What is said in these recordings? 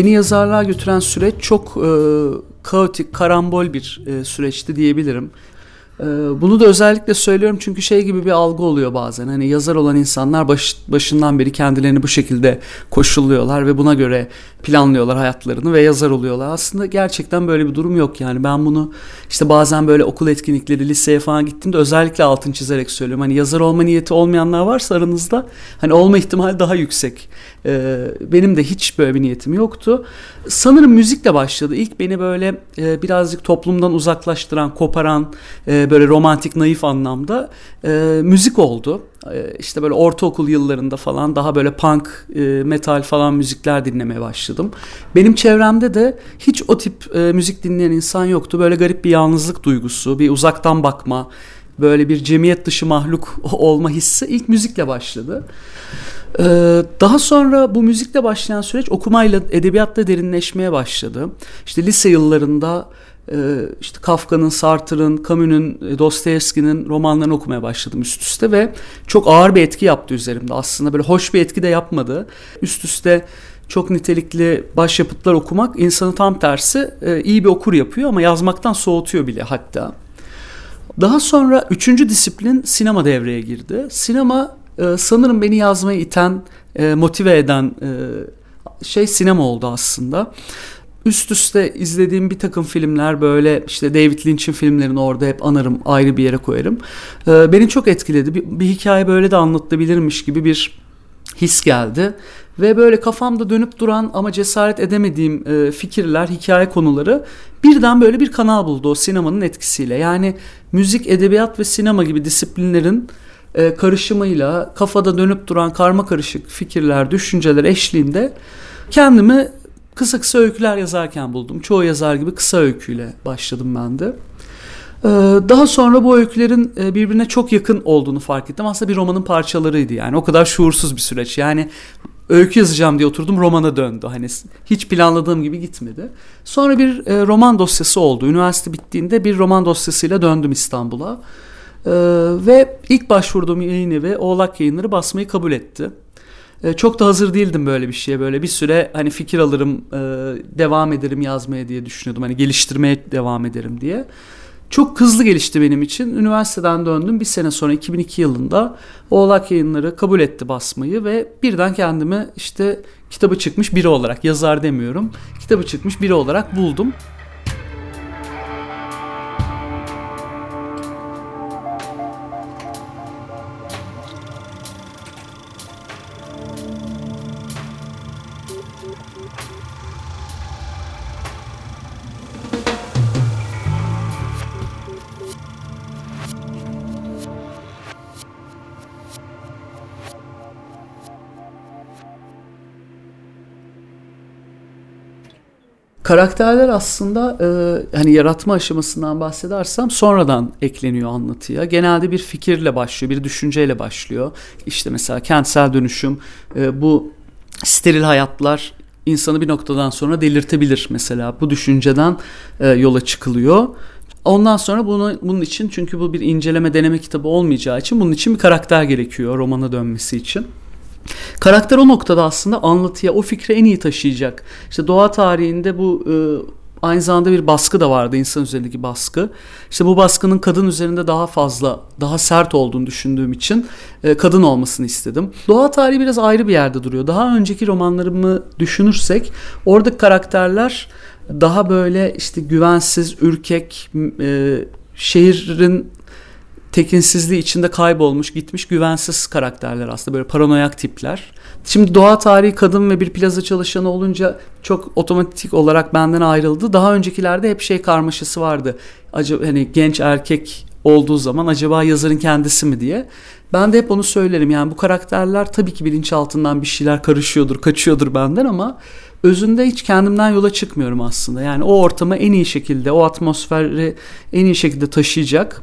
beni yazarlığa götüren süreç çok e, kaotik, karambol bir e, süreçti diyebilirim. Ee, bunu da özellikle söylüyorum çünkü şey gibi bir algı oluyor bazen. Hani yazar olan insanlar baş, başından beri kendilerini bu şekilde koşulluyorlar ve buna göre planlıyorlar hayatlarını ve yazar oluyorlar. Aslında gerçekten böyle bir durum yok yani. Ben bunu işte bazen böyle okul etkinlikleri, liseye falan gittiğimde özellikle altın çizerek söylüyorum. Hani yazar olma niyeti olmayanlar varsa aranızda hani olma ihtimali daha yüksek. Ee, benim de hiç böyle bir niyetim yoktu. Sanırım müzikle başladı. İlk beni böyle e, birazcık toplumdan uzaklaştıran, koparan, e, böyle romantik, naif anlamda e, müzik oldu. E, işte böyle ortaokul yıllarında falan daha böyle punk, e, metal falan müzikler dinlemeye başladım. Benim çevremde de hiç o tip e, müzik dinleyen insan yoktu. Böyle garip bir yalnızlık duygusu, bir uzaktan bakma, böyle bir cemiyet dışı mahluk olma hissi ilk müzikle başladı. Ee, daha sonra bu müzikle başlayan süreç okumayla, edebiyatla derinleşmeye başladı. İşte lise yıllarında e, işte Kafka'nın, Sartre'ın, Camus'un, e, Dostoyevski'nin romanlarını okumaya başladım üst üste ve çok ağır bir etki yaptı üzerimde. Aslında böyle hoş bir etki de yapmadı. Üst üste çok nitelikli başyapıtlar okumak insanı tam tersi e, iyi bir okur yapıyor ama yazmaktan soğutuyor bile hatta. Daha sonra üçüncü disiplin sinema devreye girdi. Sinema e, sanırım beni yazmaya iten, e, motive eden e, şey sinema oldu aslında. Üst üste izlediğim bir takım filmler böyle işte David Lynch'in filmlerini orada hep anarım ayrı bir yere koyarım. E, beni çok etkiledi. Bir, bir hikaye böyle de anlatılabilirmiş gibi bir his geldi. Ve böyle kafamda dönüp duran ama cesaret edemediğim e, fikirler, hikaye konuları birden böyle bir kanal buldu o sinemanın etkisiyle. Yani müzik, edebiyat ve sinema gibi disiplinlerin e, karışımıyla kafada dönüp duran karma karışık fikirler, düşünceler eşliğinde kendimi kısa kısa öyküler yazarken buldum. Çoğu yazar gibi kısa öyküyle başladım ben de. Ee, daha sonra bu öykülerin e, birbirine çok yakın olduğunu fark ettim. Aslında bir romanın parçalarıydı yani. O kadar şuursuz bir süreç. Yani öykü yazacağım diye oturdum romana döndü. Hani hiç planladığım gibi gitmedi. Sonra bir e, roman dosyası oldu. Üniversite bittiğinde bir roman dosyasıyla döndüm İstanbul'a. Ee, ve ilk başvurduğum yayın evi Oğlak Yayınları basmayı kabul etti. Ee, çok da hazır değildim böyle bir şeye. Böyle bir süre hani fikir alırım, e, devam ederim yazmaya diye düşünüyordum. Hani geliştirmeye devam ederim diye. Çok hızlı gelişti benim için. Üniversiteden döndüm. Bir sene sonra 2002 yılında Oğlak Yayınları kabul etti basmayı ve birden kendimi işte kitabı çıkmış biri olarak, yazar demiyorum, kitabı çıkmış biri olarak buldum. Karakterler aslında e, hani yaratma aşamasından bahsedersem sonradan ekleniyor anlatıya. Genelde bir fikirle başlıyor, bir düşünceyle başlıyor. İşte mesela kentsel dönüşüm, e, bu steril hayatlar insanı bir noktadan sonra delirtebilir mesela. Bu düşünceden e, yola çıkılıyor. Ondan sonra bunu, bunun için çünkü bu bir inceleme deneme kitabı olmayacağı için bunun için bir karakter gerekiyor romana dönmesi için. Karakter o noktada aslında anlatıya, o fikre en iyi taşıyacak. İşte doğa tarihinde bu e, aynı zamanda bir baskı da vardı insan üzerindeki baskı. İşte bu baskının kadın üzerinde daha fazla, daha sert olduğunu düşündüğüm için e, kadın olmasını istedim. Doğa tarihi biraz ayrı bir yerde duruyor. Daha önceki romanlarımı düşünürsek oradaki karakterler daha böyle işte güvensiz, ürkek, e, şehrin tekinsizliği içinde kaybolmuş, gitmiş güvensiz karakterler aslında böyle paranoyak tipler. Şimdi doğa tarihi kadın ve bir plaza çalışanı olunca çok otomatik olarak benden ayrıldı. Daha öncekilerde hep şey karmaşası vardı. Acaba hani genç erkek olduğu zaman acaba yazarın kendisi mi diye. Ben de hep onu söylerim. Yani bu karakterler tabii ki bilinçaltından bir şeyler karışıyordur, kaçıyordur benden ama özünde hiç kendimden yola çıkmıyorum aslında. Yani o ortamı en iyi şekilde, o atmosferi en iyi şekilde taşıyacak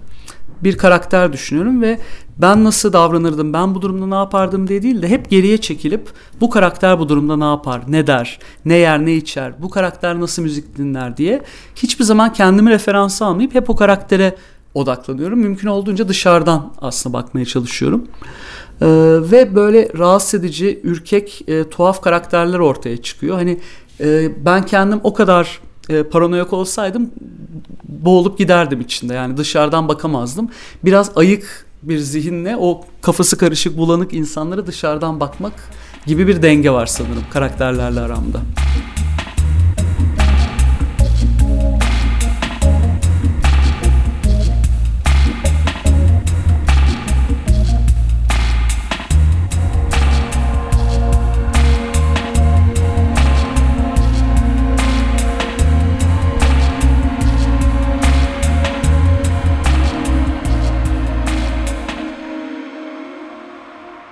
bir karakter düşünüyorum ve ben nasıl davranırdım, ben bu durumda ne yapardım diye değil de hep geriye çekilip bu karakter bu durumda ne yapar, ne der, ne yer, ne içer, bu karakter nasıl müzik dinler diye hiçbir zaman kendimi referansa almayıp hep o karaktere odaklanıyorum. Mümkün olduğunca dışarıdan aslında bakmaya çalışıyorum. Ee, ve böyle rahatsız edici, ürkek, e, tuhaf karakterler ortaya çıkıyor. Hani e, ben kendim o kadar e, paranoyak olsaydım boğulup giderdim içinde. Yani dışarıdan bakamazdım. Biraz ayık bir zihinle o kafası karışık bulanık insanlara dışarıdan bakmak gibi bir denge var sanırım karakterlerle aramda.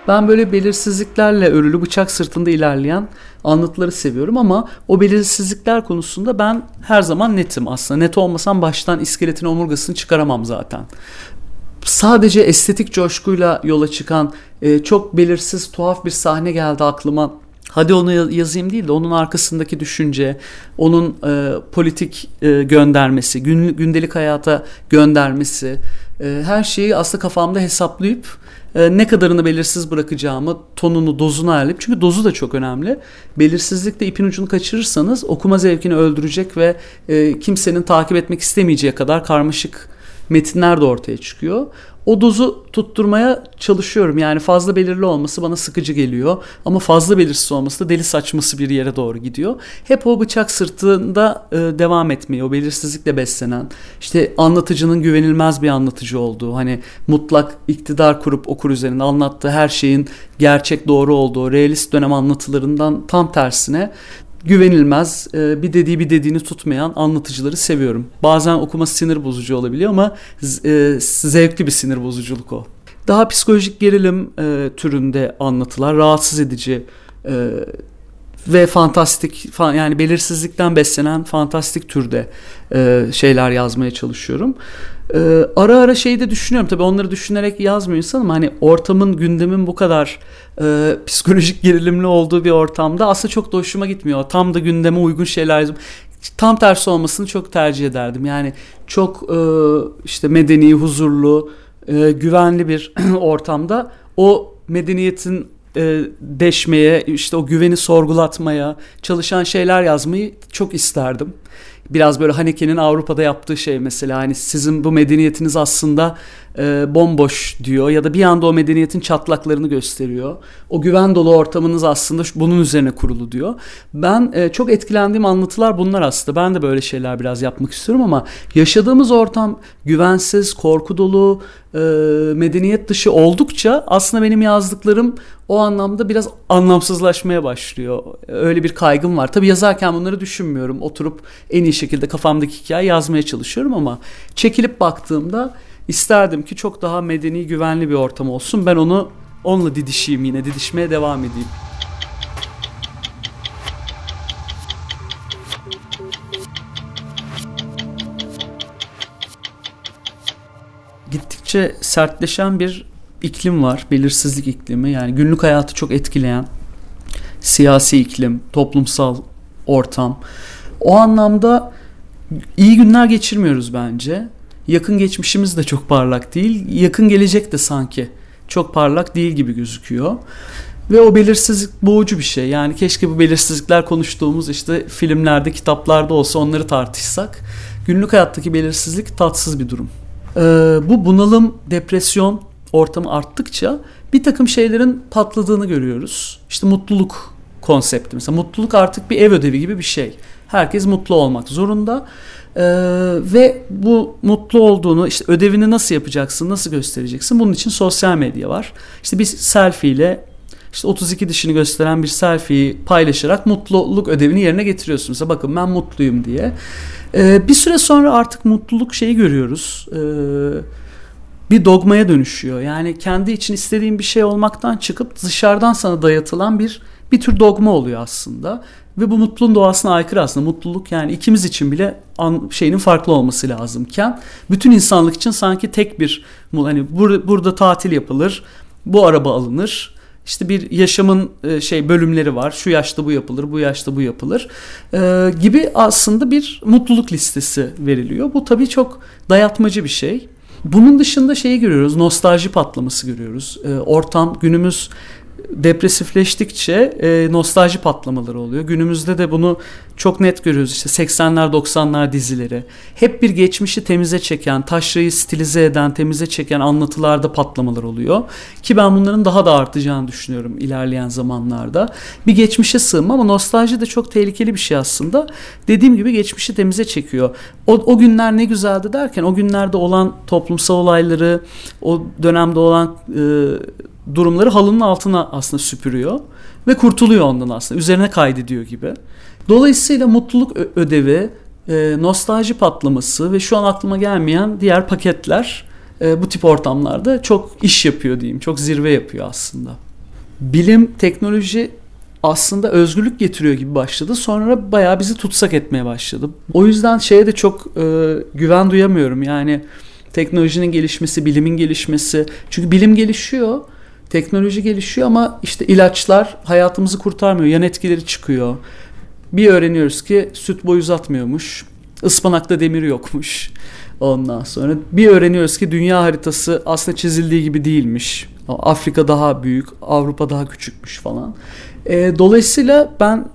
Ben böyle belirsizliklerle örülü bıçak sırtında ilerleyen anlatıları seviyorum ama o belirsizlikler konusunda ben her zaman netim aslında. Net olmasam baştan iskeletin omurgasını çıkaramam zaten. Sadece estetik coşkuyla yola çıkan e, çok belirsiz tuhaf bir sahne geldi aklıma. Hadi onu yazayım değil de onun arkasındaki düşünce, onun e, politik e, göndermesi, gün, gündelik hayata göndermesi, e, her şeyi aslında kafamda hesaplayıp e, ne kadarını belirsiz bırakacağımı, tonunu, dozunu ayarlayıp çünkü dozu da çok önemli. Belirsizlikte ipin ucunu kaçırırsanız okuma zevkini öldürecek ve e, kimsenin takip etmek istemeyeceği kadar karmaşık metinler de ortaya çıkıyor. O dozu tutturmaya çalışıyorum. Yani fazla belirli olması bana sıkıcı geliyor. Ama fazla belirsiz olması da deli saçması bir yere doğru gidiyor. Hep o bıçak sırtında e, devam etmeyi, o belirsizlikle beslenen, işte anlatıcının güvenilmez bir anlatıcı olduğu, hani mutlak iktidar kurup okur üzerinde anlattığı her şeyin gerçek doğru olduğu, realist dönem anlatılarından tam tersine güvenilmez, e, bir dediği bir dediğini tutmayan anlatıcıları seviyorum. Bazen okuması sinir bozucu olabiliyor ama e, zevkli bir sinir bozuculuk o. Daha psikolojik gerilim e, türünde anlatılar, rahatsız edici ve fantastik yani belirsizlikten beslenen fantastik türde şeyler yazmaya çalışıyorum. Ee, ara ara şeyi de düşünüyorum tabii onları düşünerek yazmıyor insan ama hani ortamın gündemin bu kadar e, psikolojik gerilimli olduğu bir ortamda aslında çok da hoşuma gitmiyor. Tam da gündeme uygun şeyler yazıp tam tersi olmasını çok tercih ederdim. Yani çok e, işte medeni, huzurlu, e, güvenli bir ortamda o medeniyetin e, deşmeye, işte o güveni sorgulatmaya çalışan şeyler yazmayı çok isterdim biraz böyle Haneke'nin Avrupa'da yaptığı şey mesela hani sizin bu medeniyetiniz aslında e, bomboş diyor ya da bir anda o medeniyetin çatlaklarını gösteriyor. O güven dolu ortamınız aslında bunun üzerine kurulu diyor. Ben e, çok etkilendiğim anlatılar bunlar aslında. Ben de böyle şeyler biraz yapmak istiyorum ama yaşadığımız ortam güvensiz, korku dolu, e, medeniyet dışı oldukça aslında benim yazdıklarım o anlamda biraz anlamsızlaşmaya başlıyor. Öyle bir kaygım var. Tabii yazarken bunları düşünmüyorum. Oturup en iyi şekilde kafamdaki hikaye yazmaya çalışıyorum ama çekilip baktığımda isterdim ki çok daha medeni, güvenli bir ortam olsun. Ben onu onunla didişeyim yine, didişmeye devam edeyim. Gittikçe sertleşen bir iklim var. Belirsizlik iklimi. Yani günlük hayatı çok etkileyen siyasi iklim, toplumsal ortam. O anlamda iyi günler geçirmiyoruz bence. Yakın geçmişimiz de çok parlak değil. Yakın gelecek de sanki çok parlak değil gibi gözüküyor. Ve o belirsizlik boğucu bir şey. Yani keşke bu belirsizlikler konuştuğumuz işte filmlerde, kitaplarda olsa onları tartışsak. Günlük hayattaki belirsizlik tatsız bir durum. Ee, bu bunalım, depresyon ortamı arttıkça bir takım şeylerin patladığını görüyoruz. İşte mutluluk konsepti mesela. Mutluluk artık bir ev ödevi gibi bir şey. Herkes mutlu olmak zorunda. Ee, ve bu mutlu olduğunu işte ödevini nasıl yapacaksın, nasıl göstereceksin? Bunun için sosyal medya var. İşte bir selfie ile işte 32 dişini gösteren bir selfie'yi paylaşarak mutluluk ödevini yerine getiriyorsun. Mesela bakın ben mutluyum diye. Ee, bir süre sonra artık mutluluk şeyi görüyoruz. Ee, bir dogmaya dönüşüyor. Yani kendi için istediğin bir şey olmaktan çıkıp dışarıdan sana dayatılan bir bir tür dogma oluyor aslında. Ve bu mutluluğun doğasına aykırı aslında. Mutluluk yani ikimiz için bile an, şeyinin farklı olması lazımken bütün insanlık için sanki tek bir hani bur, burada tatil yapılır, bu araba alınır. İşte bir yaşamın e, şey bölümleri var. Şu yaşta bu yapılır, bu yaşta bu yapılır. Ee, gibi aslında bir mutluluk listesi veriliyor. Bu tabii çok dayatmacı bir şey. Bunun dışında şeyi görüyoruz. Nostalji patlaması görüyoruz. Ee, ortam günümüz depresifleştikçe e, nostalji patlamaları oluyor. Günümüzde de bunu çok net görüyoruz. İşte 80'ler 90'lar dizileri. Hep bir geçmişi temize çeken, taşrayı stilize eden, temize çeken anlatılarda patlamalar oluyor. Ki ben bunların daha da artacağını düşünüyorum ilerleyen zamanlarda. Bir geçmişe sığınma ama nostalji de çok tehlikeli bir şey aslında. Dediğim gibi geçmişi temize çekiyor. O, o günler ne güzeldi derken o günlerde olan toplumsal olayları, o dönemde olan e, durumları halının altına aslında süpürüyor ve kurtuluyor ondan aslında. Üzerine kaydediyor gibi. Dolayısıyla mutluluk ödevi, e, nostalji patlaması ve şu an aklıma gelmeyen diğer paketler e, bu tip ortamlarda çok iş yapıyor diyeyim. Çok zirve yapıyor aslında. Bilim, teknoloji aslında özgürlük getiriyor gibi başladı. Sonra bayağı bizi tutsak etmeye başladı. O yüzden şeye de çok e, güven duyamıyorum. Yani teknolojinin gelişmesi, bilimin gelişmesi. Çünkü bilim gelişiyor, teknoloji gelişiyor ama işte ilaçlar hayatımızı kurtarmıyor. Yan etkileri çıkıyor. Bir öğreniyoruz ki süt boy uzatmıyormuş. Ispanakta demir yokmuş. Ondan sonra bir öğreniyoruz ki dünya haritası aslında çizildiği gibi değilmiş. Afrika daha büyük, Avrupa daha küçükmüş falan. E, dolayısıyla ben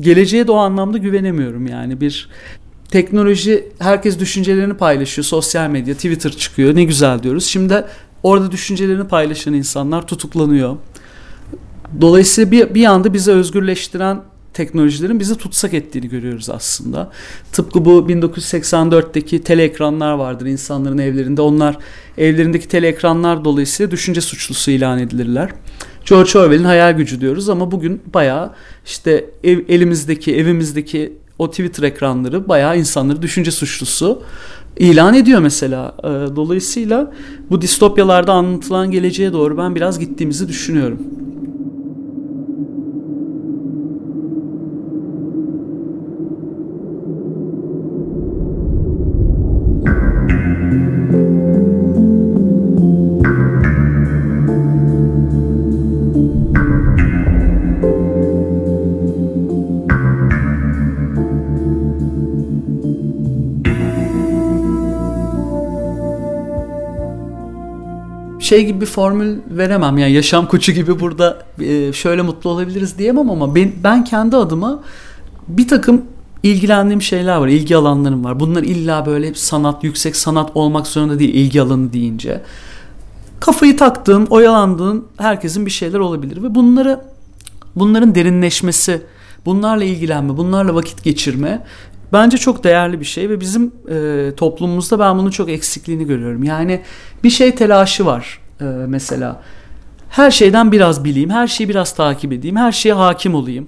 geleceğe de o anlamda güvenemiyorum yani bir teknoloji herkes düşüncelerini paylaşıyor sosyal medya Twitter çıkıyor ne güzel diyoruz şimdi orada düşüncelerini paylaşan insanlar tutuklanıyor dolayısıyla bir, bir anda bizi özgürleştiren teknolojilerin bizi tutsak ettiğini görüyoruz aslında. Tıpkı bu 1984'teki tele ekranlar vardır insanların evlerinde. Onlar evlerindeki tele ekranlar dolayısıyla düşünce suçlusu ilan edilirler. George Orwell'in hayal gücü diyoruz ama bugün bayağı işte ev, elimizdeki, evimizdeki o Twitter ekranları bayağı insanları düşünce suçlusu ilan ediyor mesela. Ee, dolayısıyla bu distopyalarda anlatılan geleceğe doğru ben biraz gittiğimizi düşünüyorum. Şey gibi bir formül veremem. Yani yaşam koçu gibi burada e, şöyle mutlu olabiliriz diyemem ama ben, ben kendi adıma bir takım ilgilendiğim şeyler var. ilgi alanlarım var. Bunlar illa böyle sanat, yüksek sanat olmak zorunda değil ilgi alanı deyince. Kafayı taktığın, oyalandığın herkesin bir şeyler olabilir ve bunları bunların derinleşmesi, bunlarla ilgilenme, bunlarla vakit geçirme bence çok değerli bir şey ve bizim e, toplumumuzda ben bunun çok eksikliğini görüyorum. Yani bir şey telaşı var e, mesela. Her şeyden biraz bileyim, her şeyi biraz takip edeyim, her şeye hakim olayım.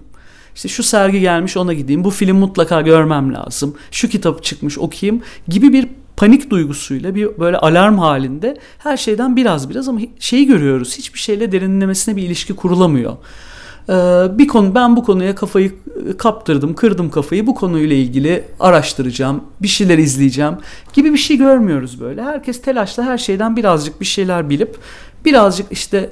İşte şu sergi gelmiş ona gideyim, bu film mutlaka görmem lazım, şu kitap çıkmış okuyayım gibi bir panik duygusuyla bir böyle alarm halinde her şeyden biraz biraz ama şeyi görüyoruz. Hiçbir şeyle derinlemesine bir ilişki kurulamıyor. Ee, bir konu ben bu konuya kafayı kaptırdım, kırdım kafayı. Bu konuyla ilgili araştıracağım, bir şeyler izleyeceğim gibi bir şey görmüyoruz böyle. Herkes telaşla her şeyden birazcık bir şeyler bilip birazcık işte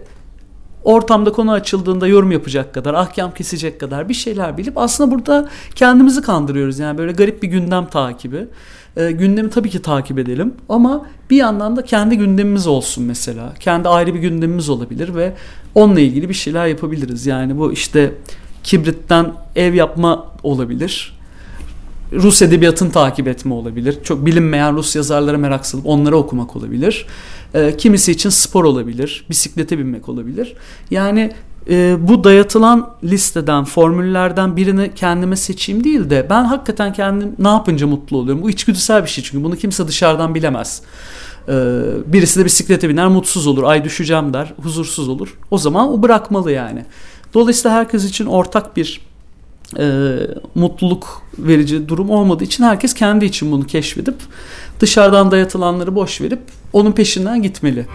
ortamda konu açıldığında yorum yapacak kadar, ahkam kesecek kadar bir şeyler bilip aslında burada kendimizi kandırıyoruz. Yani böyle garip bir gündem takibi. E, gündemi tabii ki takip edelim ama bir yandan da kendi gündemimiz olsun mesela. Kendi ayrı bir gündemimiz olabilir ve onunla ilgili bir şeyler yapabiliriz. Yani bu işte kibritten ev yapma olabilir. Rus edebiyatını takip etme olabilir. Çok bilinmeyen Rus yazarlara merak salıp onları okumak olabilir. E, kimisi için spor olabilir, bisiklete binmek olabilir. Yani e, bu dayatılan listeden, formüllerden birini kendime seçeyim değil de ben hakikaten kendim ne yapınca mutlu oluyorum. Bu içgüdüsel bir şey çünkü bunu kimse dışarıdan bilemez. E, birisi de bisiklete biner mutsuz olur, ay düşeceğim der, huzursuz olur. O zaman o bırakmalı yani. Dolayısıyla herkes için ortak bir e, mutluluk verici durum olmadığı için herkes kendi için bunu keşfedip dışarıdan dayatılanları boş verip onun peşinden gitmeli.